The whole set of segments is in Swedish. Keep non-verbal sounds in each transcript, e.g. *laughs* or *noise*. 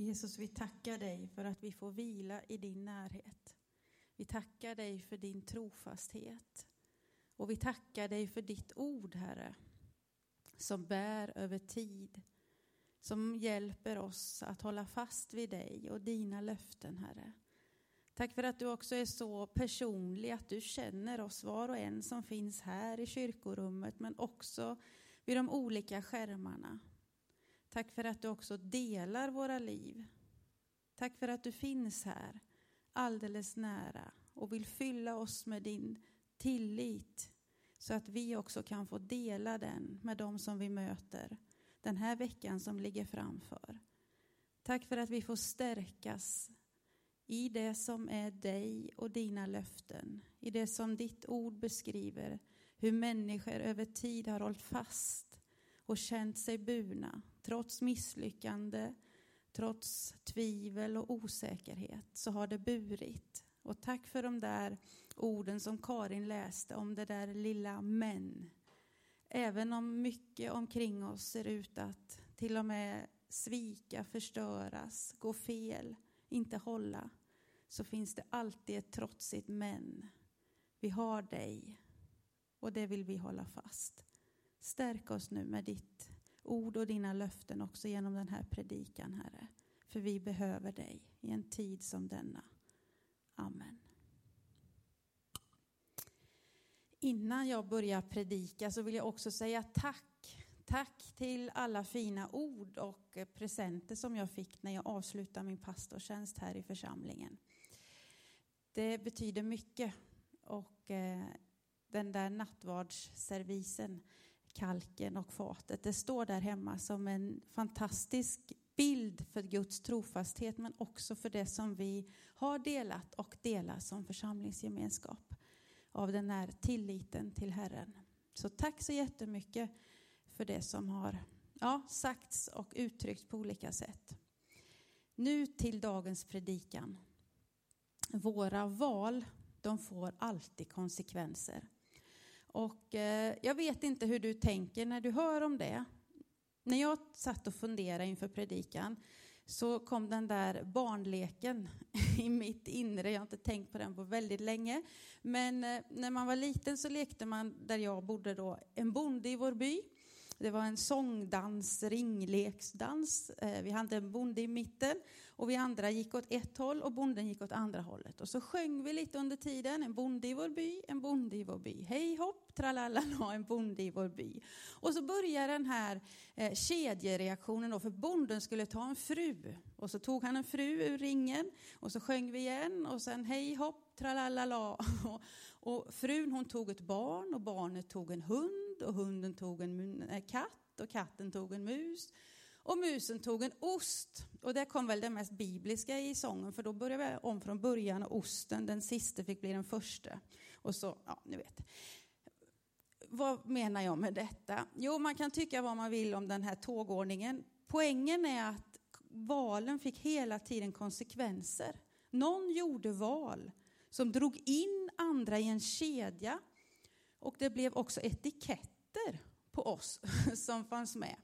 Jesus, vi tackar dig för att vi får vila i din närhet. Vi tackar dig för din trofasthet. Och vi tackar dig för ditt ord, Herre, som bär över tid, som hjälper oss att hålla fast vid dig och dina löften, Herre. Tack för att du också är så personlig, att du känner oss var och en som finns här i kyrkorummet, men också vid de olika skärmarna. Tack för att du också delar våra liv. Tack för att du finns här, alldeles nära och vill fylla oss med din tillit så att vi också kan få dela den med de som vi möter den här veckan som ligger framför. Tack för att vi får stärkas i det som är dig och dina löften, i det som ditt ord beskriver, hur människor över tid har hållit fast och känt sig burna, trots misslyckande, trots tvivel och osäkerhet, så har det burit. Och tack för de där orden som Karin läste om det där lilla men. Även om mycket omkring oss ser ut att till och med svika, förstöras, gå fel, inte hålla, så finns det alltid ett trotsigt men. Vi har dig och det vill vi hålla fast. Stärk oss nu med ditt ord och dina löften också genom den här predikan, Herre. För vi behöver dig i en tid som denna. Amen. Innan jag börjar predika så vill jag också säga tack. Tack till alla fina ord och presenter som jag fick när jag avslutade min pastortjänst här i församlingen. Det betyder mycket. Och eh, den där nattvardsservisen, kalken och fatet, det står där hemma som en fantastisk bild för Guds trofasthet men också för det som vi har delat och delar som församlingsgemenskap av den här tilliten till Herren. Så tack så jättemycket för det som har ja, sagts och uttryckts på olika sätt. Nu till dagens predikan. Våra val, de får alltid konsekvenser. Och eh, jag vet inte hur du tänker när du hör om det. När jag satt och funderade inför predikan så kom den där barnleken *laughs* i mitt inre. Jag har inte tänkt på den på väldigt länge. Men eh, när man var liten så lekte man, där jag bodde då, en bonde i vår by. Det var en sångdans, ringleksdans. Eh, vi hade en bonde i mitten och vi andra gick åt ett håll och bonden gick åt andra hållet. Och så sjöng vi lite under tiden, en bonde i vår by, en bonde i vår by. Hej hopp, tralala, *laughs* en bonde i vår by. Och så börjar den här eh, kedjereaktionen då, för bonden skulle ta en fru. Och så tog han en fru ur ringen och så sjöng vi igen och sen hej hopp, tralalala. *laughs* Och, och frun hon tog ett barn och barnet tog en hund och hunden tog en katt och katten tog en mus. Och musen tog en ost. Och där kom väl det mest bibliska i sången, för då började vi om från början och osten, den sista fick bli den första. Och så, ja, ni vet. Vad menar jag med detta? Jo, man kan tycka vad man vill om den här tågordningen. Poängen är att valen fick hela tiden konsekvenser. Någon gjorde val som drog in andra i en kedja och det blev också etiketter på oss *laughs* som fanns med.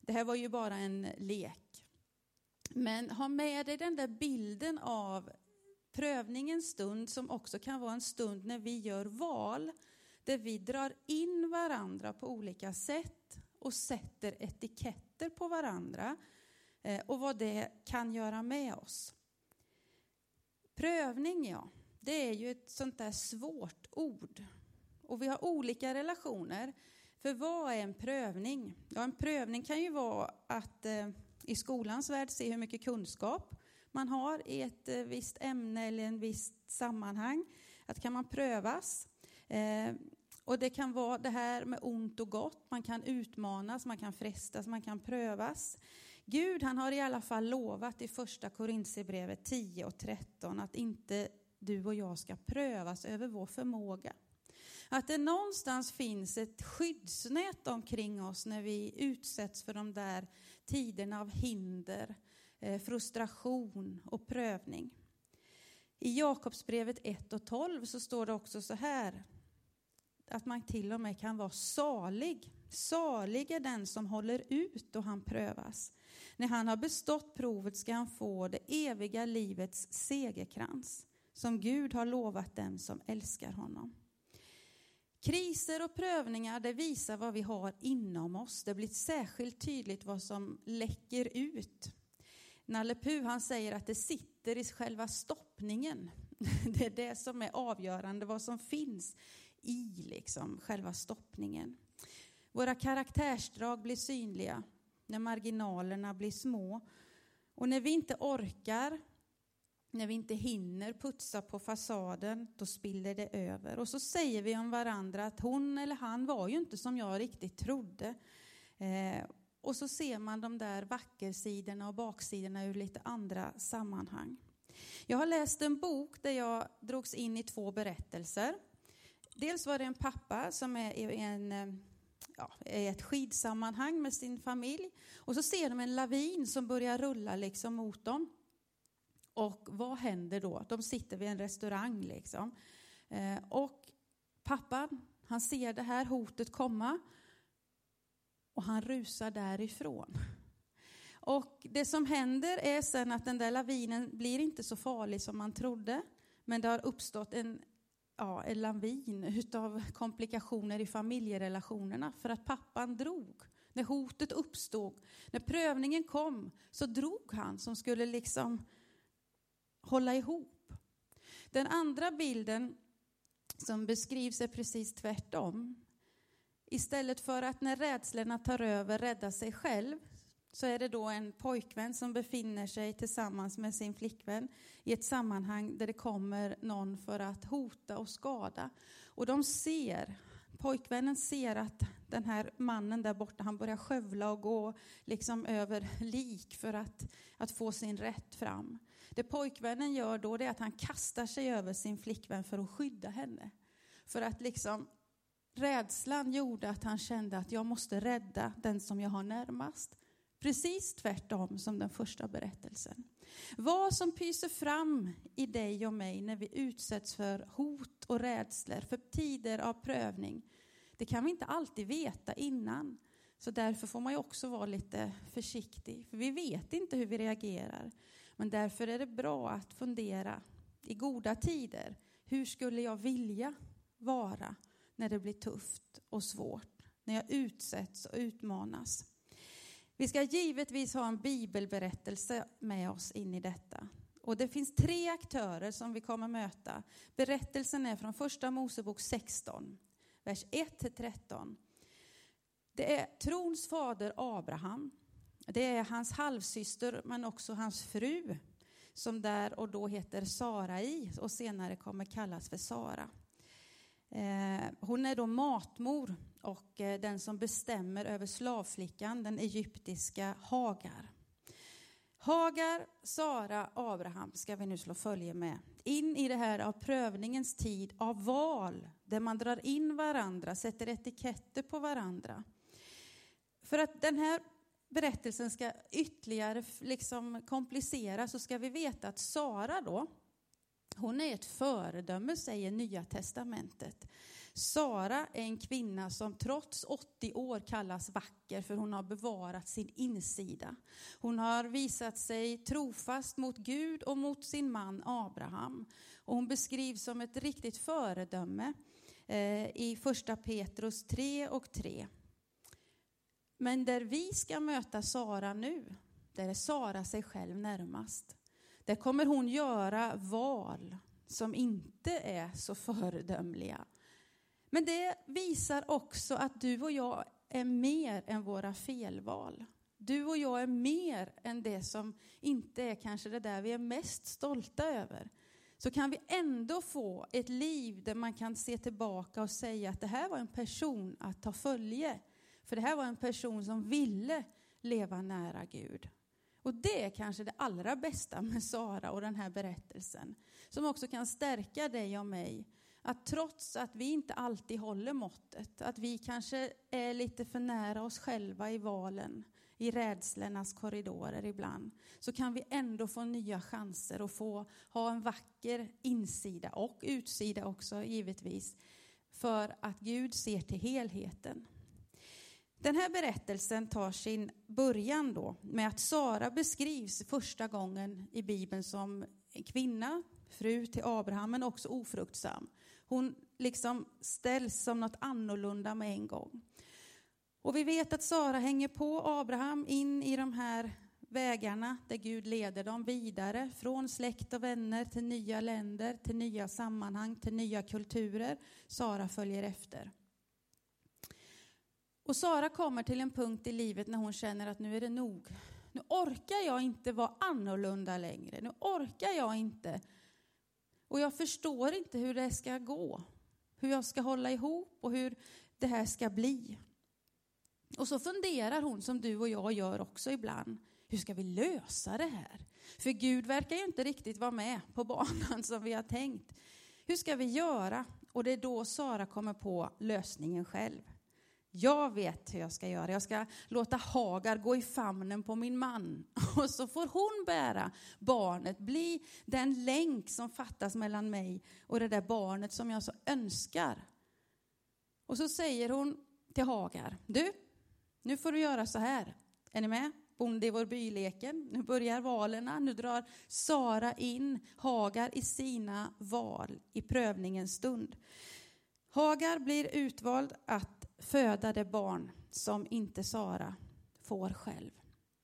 Det här var ju bara en lek. Men ha med dig den där bilden av prövningens stund som också kan vara en stund när vi gör val där vi drar in varandra på olika sätt och sätter etiketter på varandra eh, och vad det kan göra med oss. Prövning, ja, det är ju ett sånt där svårt ord. Och vi har olika relationer. För vad är en prövning? Ja, en prövning kan ju vara att eh, i skolans värld se hur mycket kunskap man har i ett eh, visst ämne eller en visst sammanhang. Att kan man prövas? Eh, och det kan vara det här med ont och gott. Man kan utmanas, man kan frestas, man kan prövas. Gud han har i alla fall lovat i första Korintierbrevet 10 och 13 att inte du och jag ska prövas över vår förmåga. Att det någonstans finns ett skyddsnät omkring oss när vi utsätts för de där tiderna av hinder, eh, frustration och prövning. I Jakobsbrevet 1 och 12 så står det också så här att man till och med kan vara salig. Salig är den som håller ut och han prövas. När han har bestått provet ska han få det eviga livets segerkrans som Gud har lovat dem som älskar honom. Kriser och prövningar det visar vad vi har inom oss. Det blir särskilt tydligt vad som läcker ut. Nalle Puh han säger att det sitter i själva stoppningen. *laughs* Det är det som är avgörande, vad som finns i liksom själva stoppningen. Våra karaktärsdrag blir synliga när marginalerna blir små. Och när vi inte orkar, när vi inte hinner putsa på fasaden, då spiller det över. Och så säger vi om varandra att hon eller han var ju inte som jag riktigt trodde. Eh, och så ser man de där vackersidorna och baksidorna ur lite andra sammanhang. Jag har läst en bok där jag drogs in i två berättelser. Dels var det en pappa som är i en eh, ja, i ett skidsammanhang med sin familj. Och så ser de en lavin som börjar rulla liksom mot dem. Och vad händer då? De sitter vid en restaurang liksom. Eh, och pappan, han ser det här hotet komma och han rusar därifrån. Och det som händer är sen att den där lavinen blir inte så farlig som man trodde. Men det har uppstått en ja, en lavin utav komplikationer i familjerelationerna för att pappan drog. När hotet uppstod, när prövningen kom, så drog han som skulle liksom hålla ihop. Den andra bilden som beskrivs är precis tvärtom. Istället för att när rädslorna tar över rädda sig själv så är det då en pojkvän som befinner sig tillsammans med sin flickvän i ett sammanhang där det kommer någon för att hota och skada. Och de ser, pojkvännen ser att den här mannen där borta, han börjar skövla och gå liksom över lik för att, att få sin rätt fram. Det pojkvännen gör då är att han kastar sig över sin flickvän för att skydda henne. För att liksom rädslan gjorde att han kände att jag måste rädda den som jag har närmast. Precis tvärtom som den första berättelsen. Vad som pyser fram i dig och mig när vi utsätts för hot och rädslor, för tider av prövning, det kan vi inte alltid veta innan. Så därför får man ju också vara lite försiktig, för vi vet inte hur vi reagerar. Men därför är det bra att fundera i goda tider. Hur skulle jag vilja vara när det blir tufft och svårt? När jag utsätts och utmanas? Vi ska givetvis ha en bibelberättelse med oss in i detta. Och det finns tre aktörer som vi kommer möta. Berättelsen är från första Mosebok 16, vers 1-13. Det är trons fader Abraham. Det är hans halvsyster men också hans fru som där och då heter Sarai och senare kommer kallas för Sara. Eh, hon är då matmor och eh, den som bestämmer över slavflickan, den egyptiska Hagar. Hagar, Sara, Abraham ska vi nu slå följe med. In i det här av prövningens tid, av val, där man drar in varandra, sätter etiketter på varandra. För att den här berättelsen ska ytterligare liksom kompliceras så ska vi veta att Sara då, hon är ett föredöme, säger Nya Testamentet. Sara är en kvinna som trots 80 år kallas vacker för hon har bevarat sin insida. Hon har visat sig trofast mot Gud och mot sin man Abraham. Och hon beskrivs som ett riktigt föredöme eh, i första Petrus 3 och 3. Men där vi ska möta Sara nu, där är Sara sig själv närmast. Där kommer hon göra val som inte är så föredömliga. Men det visar också att du och jag är mer än våra felval. Du och jag är mer än det som inte är kanske det där vi är mest stolta över. Så kan vi ändå få ett liv där man kan se tillbaka och säga att det här var en person att ta följe. För det här var en person som ville leva nära Gud. Och det är kanske det allra bästa med Sara och den här berättelsen. Som också kan stärka dig och mig. Att trots att vi inte alltid håller måttet, att vi kanske är lite för nära oss själva i valen, i rädslornas korridorer ibland, så kan vi ändå få nya chanser och få ha en vacker insida och utsida också givetvis, för att Gud ser till helheten. Den här berättelsen tar sin början då med att Sara beskrivs första gången i Bibeln som en kvinna, fru till Abraham, men också ofruktsam. Hon liksom ställs som något annorlunda med en gång. Och vi vet att Sara hänger på Abraham in i de här vägarna där Gud leder dem vidare från släkt och vänner till nya länder, till nya sammanhang, till nya kulturer. Sara följer efter. Och Sara kommer till en punkt i livet när hon känner att nu är det nog. Nu orkar jag inte vara annorlunda längre. Nu orkar jag inte. Och jag förstår inte hur det ska gå. Hur jag ska hålla ihop och hur det här ska bli. Och så funderar hon som du och jag gör också ibland. Hur ska vi lösa det här? För Gud verkar ju inte riktigt vara med på banan som vi har tänkt. Hur ska vi göra? Och det är då Sara kommer på lösningen själv. Jag vet hur jag ska göra. Jag ska låta Hagar gå i famnen på min man. *laughs* Och så får hon bära barnet, bli den länk som fattas mellan mig och det där barnet som jag så önskar. Och så säger hon till Hagar, du, nu får du göra så här. Är ni med? Bonde i vår byleken. Nu börjar valerna. Nu drar Sara in Hagar i sina val i prövningens stund. Hagar blir utvald att föda det barn som inte Sara får själv.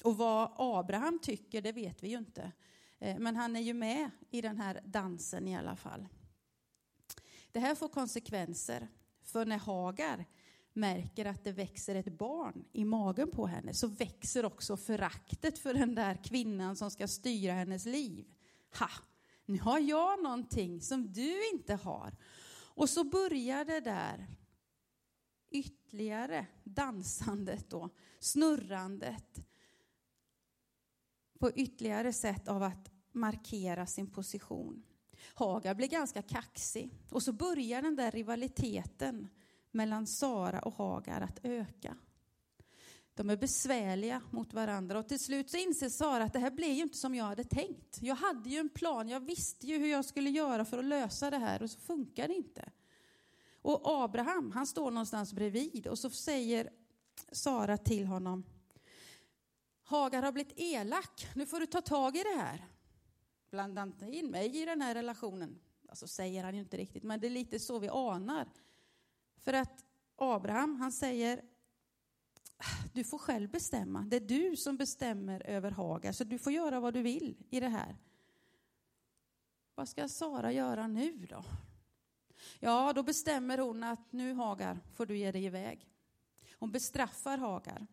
Och vad Abraham tycker, det vet vi ju inte. Eh, men han är ju med i den här dansen i alla fall. Det här får konsekvenser. För när Hagar märker att det växer ett barn i magen på henne så växer också föraktet för den där kvinnan som ska styra hennes liv. Ha, nu har jag någonting som du inte har. Och så börjar det där ytterligare dansandet då, snurrandet på ytterligare sätt av att markera sin position. Hagar blir ganska kaxig och så börjar den där rivaliteten mellan Sara och Hagar att öka. De är besvärliga mot varandra och till slut så inser Sara att det här blev ju inte som jag hade tänkt. Jag hade ju en plan, jag visste ju hur jag skulle göra för att lösa det här och så funkar det inte. Och Abraham, han står någonstans bredvid och så säger Sara till honom Hagar har blivit elak, nu får du ta tag i det här. Blanda inte in mig i den här relationen. Alltså säger han ju inte riktigt, men det är lite så vi anar. För att Abraham, han säger, du får själv bestämma. Det är du som bestämmer över Hagar, så du får göra vad du vill i det här. Vad ska Sara göra nu då? Ja, då bestämmer hon att nu Hagar får du ge dig iväg. Hon bestraffar Hagar.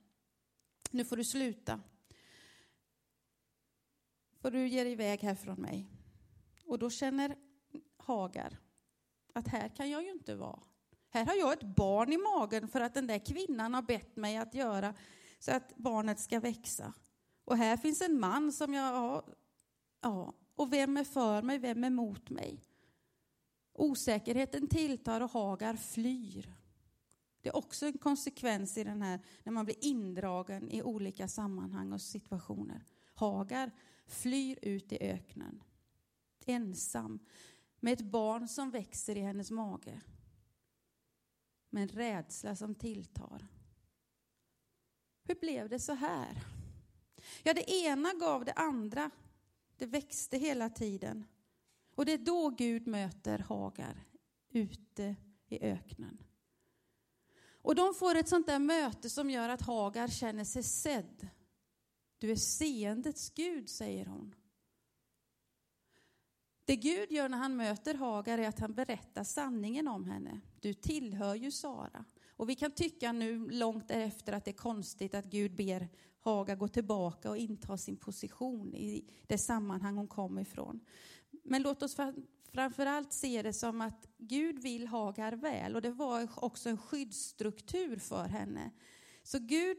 Nu får du sluta. Får du ge dig iväg härifrån mig. Och då känner Hagar att här kan jag ju inte vara. Här har jag ett barn i magen för att den där kvinnan har bett mig att göra så att barnet ska växa. Och här finns en man som jag har, ja, och vem är för mig, vem är mot mig? Osäkerheten tilltar och Hagar flyr. Det är också en konsekvens i den här, när man blir indragen i olika sammanhang och situationer. Hagar flyr ut i öknen, ensam, med ett barn som växer i hennes mage med en rädsla som tilltar. Hur blev det så här? Ja, det ena gav det andra. Det växte hela tiden. Och det är då Gud möter Hagar ute i öknen. Och de får ett sånt där möte som gör att Hagar känner sig sedd. Du är seendets Gud, säger hon. Det Gud gör när han möter Hagar är att han berättar sanningen om henne. Du tillhör ju Sara. Och vi kan tycka nu långt efter att det är konstigt att Gud ber Hagar gå tillbaka och inta sin position i det sammanhang hon kom ifrån. Men låt oss framförallt se det som att Gud vill Hagar väl och det var också en skyddsstruktur för henne. Så Gud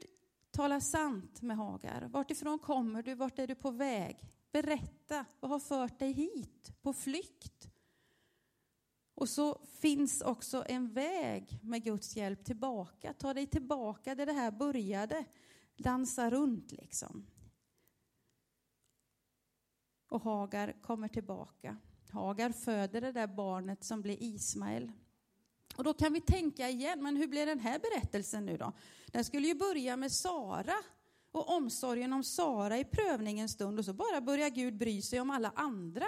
talar sant med Hagar. Vartifrån kommer du? Vart är du på väg? Berätta, vad har fört dig hit på flykt? Och så finns också en väg med Guds hjälp tillbaka. Ta dig tillbaka där det här började. Dansa runt liksom. Och Hagar kommer tillbaka. Hagar föder det där barnet som blir Ismael. Och då kan vi tänka igen, men hur blir den här berättelsen nu då? Den skulle ju börja med Sara och omsorgen om Sara i prövningens stund och så bara börjar Gud bry sig om alla andra.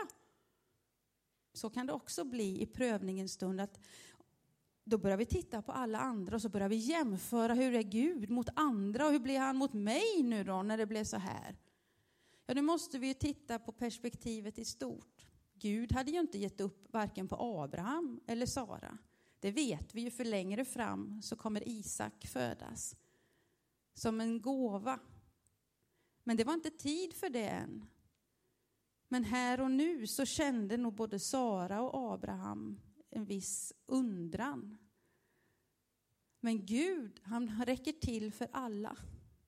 Så kan det också bli i prövningens stund att då börjar vi titta på alla andra och så börjar vi jämföra hur är Gud mot andra och hur blir han mot mig nu då när det blev så här? Ja, nu måste vi ju titta på perspektivet i stort. Gud hade ju inte gett upp varken på Abraham eller Sara. Det vet vi ju, för längre fram så kommer Isak födas som en gåva. Men det var inte tid för det än. Men här och nu så kände nog både Sara och Abraham en viss undran. Men Gud, han räcker till för alla,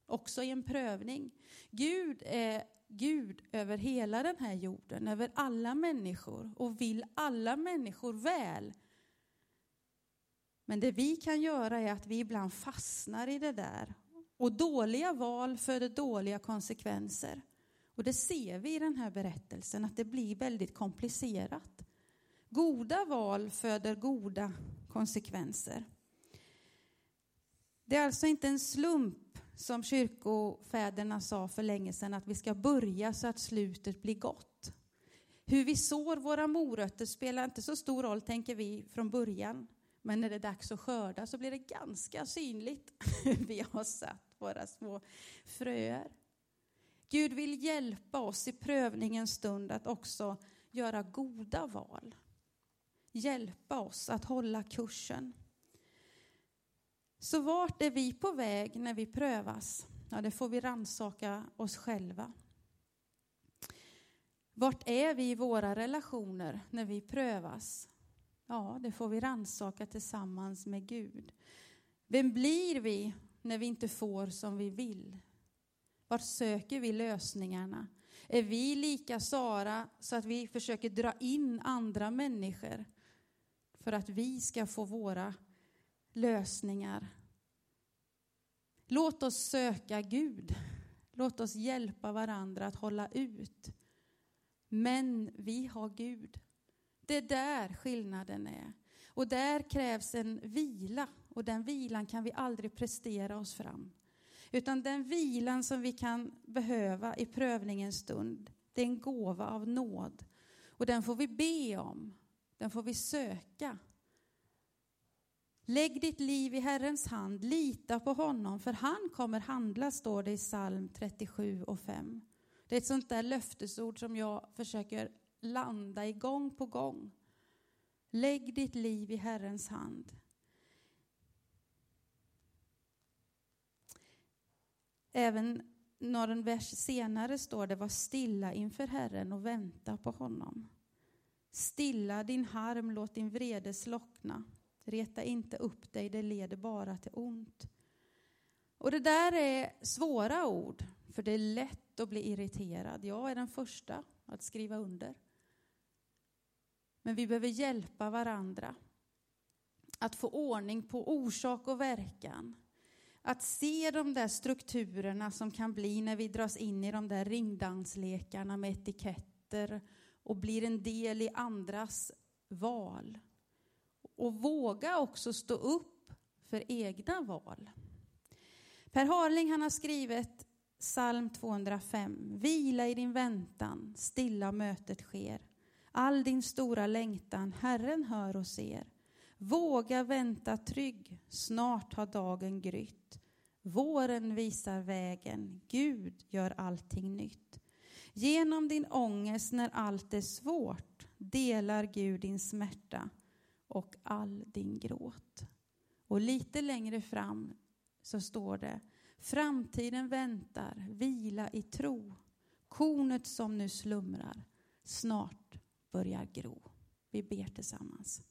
också i en prövning. Gud är Gud över hela den här jorden, över alla människor och vill alla människor väl. Men det vi kan göra är att vi ibland fastnar i det där. Och dåliga val föder dåliga konsekvenser. Och det ser vi i den här berättelsen, att det blir väldigt komplicerat. Goda val föder goda konsekvenser. Det är alltså inte en slump, som kyrkofäderna sa för länge sedan, att vi ska börja så att slutet blir gott. Hur vi sår våra morötter spelar inte så stor roll, tänker vi, från början. Men när det är dags att skörda så blir det ganska synligt hur *laughs* vi har satt våra små fröer. Gud vill hjälpa oss i prövningens stund att också göra goda val. Hjälpa oss att hålla kursen. Så vart är vi på väg när vi prövas? Ja, det får vi ransaka oss själva. Vart är vi i våra relationer när vi prövas? Ja, det får vi ransaka tillsammans med Gud. Vem blir vi när vi inte får som vi vill? Vart söker vi lösningarna? Är vi lika Sara så att vi försöker dra in andra människor för att vi ska få våra lösningar? Låt oss söka Gud. Låt oss hjälpa varandra att hålla ut. Men vi har Gud. Det är där skillnaden är. Och där krävs en vila och den vilan kan vi aldrig prestera oss fram. Utan den vilan som vi kan behöva i prövningens stund, det är en gåva av nåd. Och den får vi be om, den får vi söka. Lägg ditt liv i Herrens hand, lita på honom, för han kommer handla, står det i psalm 37 och 5. Det är ett sånt där löftesord som jag försöker landa i gång på gång. Lägg ditt liv i Herrens hand. Även några vers senare står det, var stilla inför Herren och vänta på honom. Stilla din harm, låt din vrede slockna. Reta inte upp dig, det leder bara till ont. Och det där är svåra ord, för det är lätt att bli irriterad. Jag är den första att skriva under. Men vi behöver hjälpa varandra att få ordning på orsak och verkan. Att se de där strukturerna som kan bli när vi dras in i de där ringdanslekarna med etiketter och blir en del i andras val. Och våga också stå upp för egna val. Per Harling han har skrivit psalm 205. Vila i din väntan, stilla mötet sker. All din stora längtan, Herren hör och ser. Våga vänta trygg, snart har dagen grytt. Våren visar vägen, Gud gör allting nytt. Genom din ångest när allt är svårt delar Gud din smärta och all din gråt. Och lite längre fram så står det Framtiden väntar, vila i tro. Kornet som nu slumrar, snart börjar gro. Vi ber tillsammans.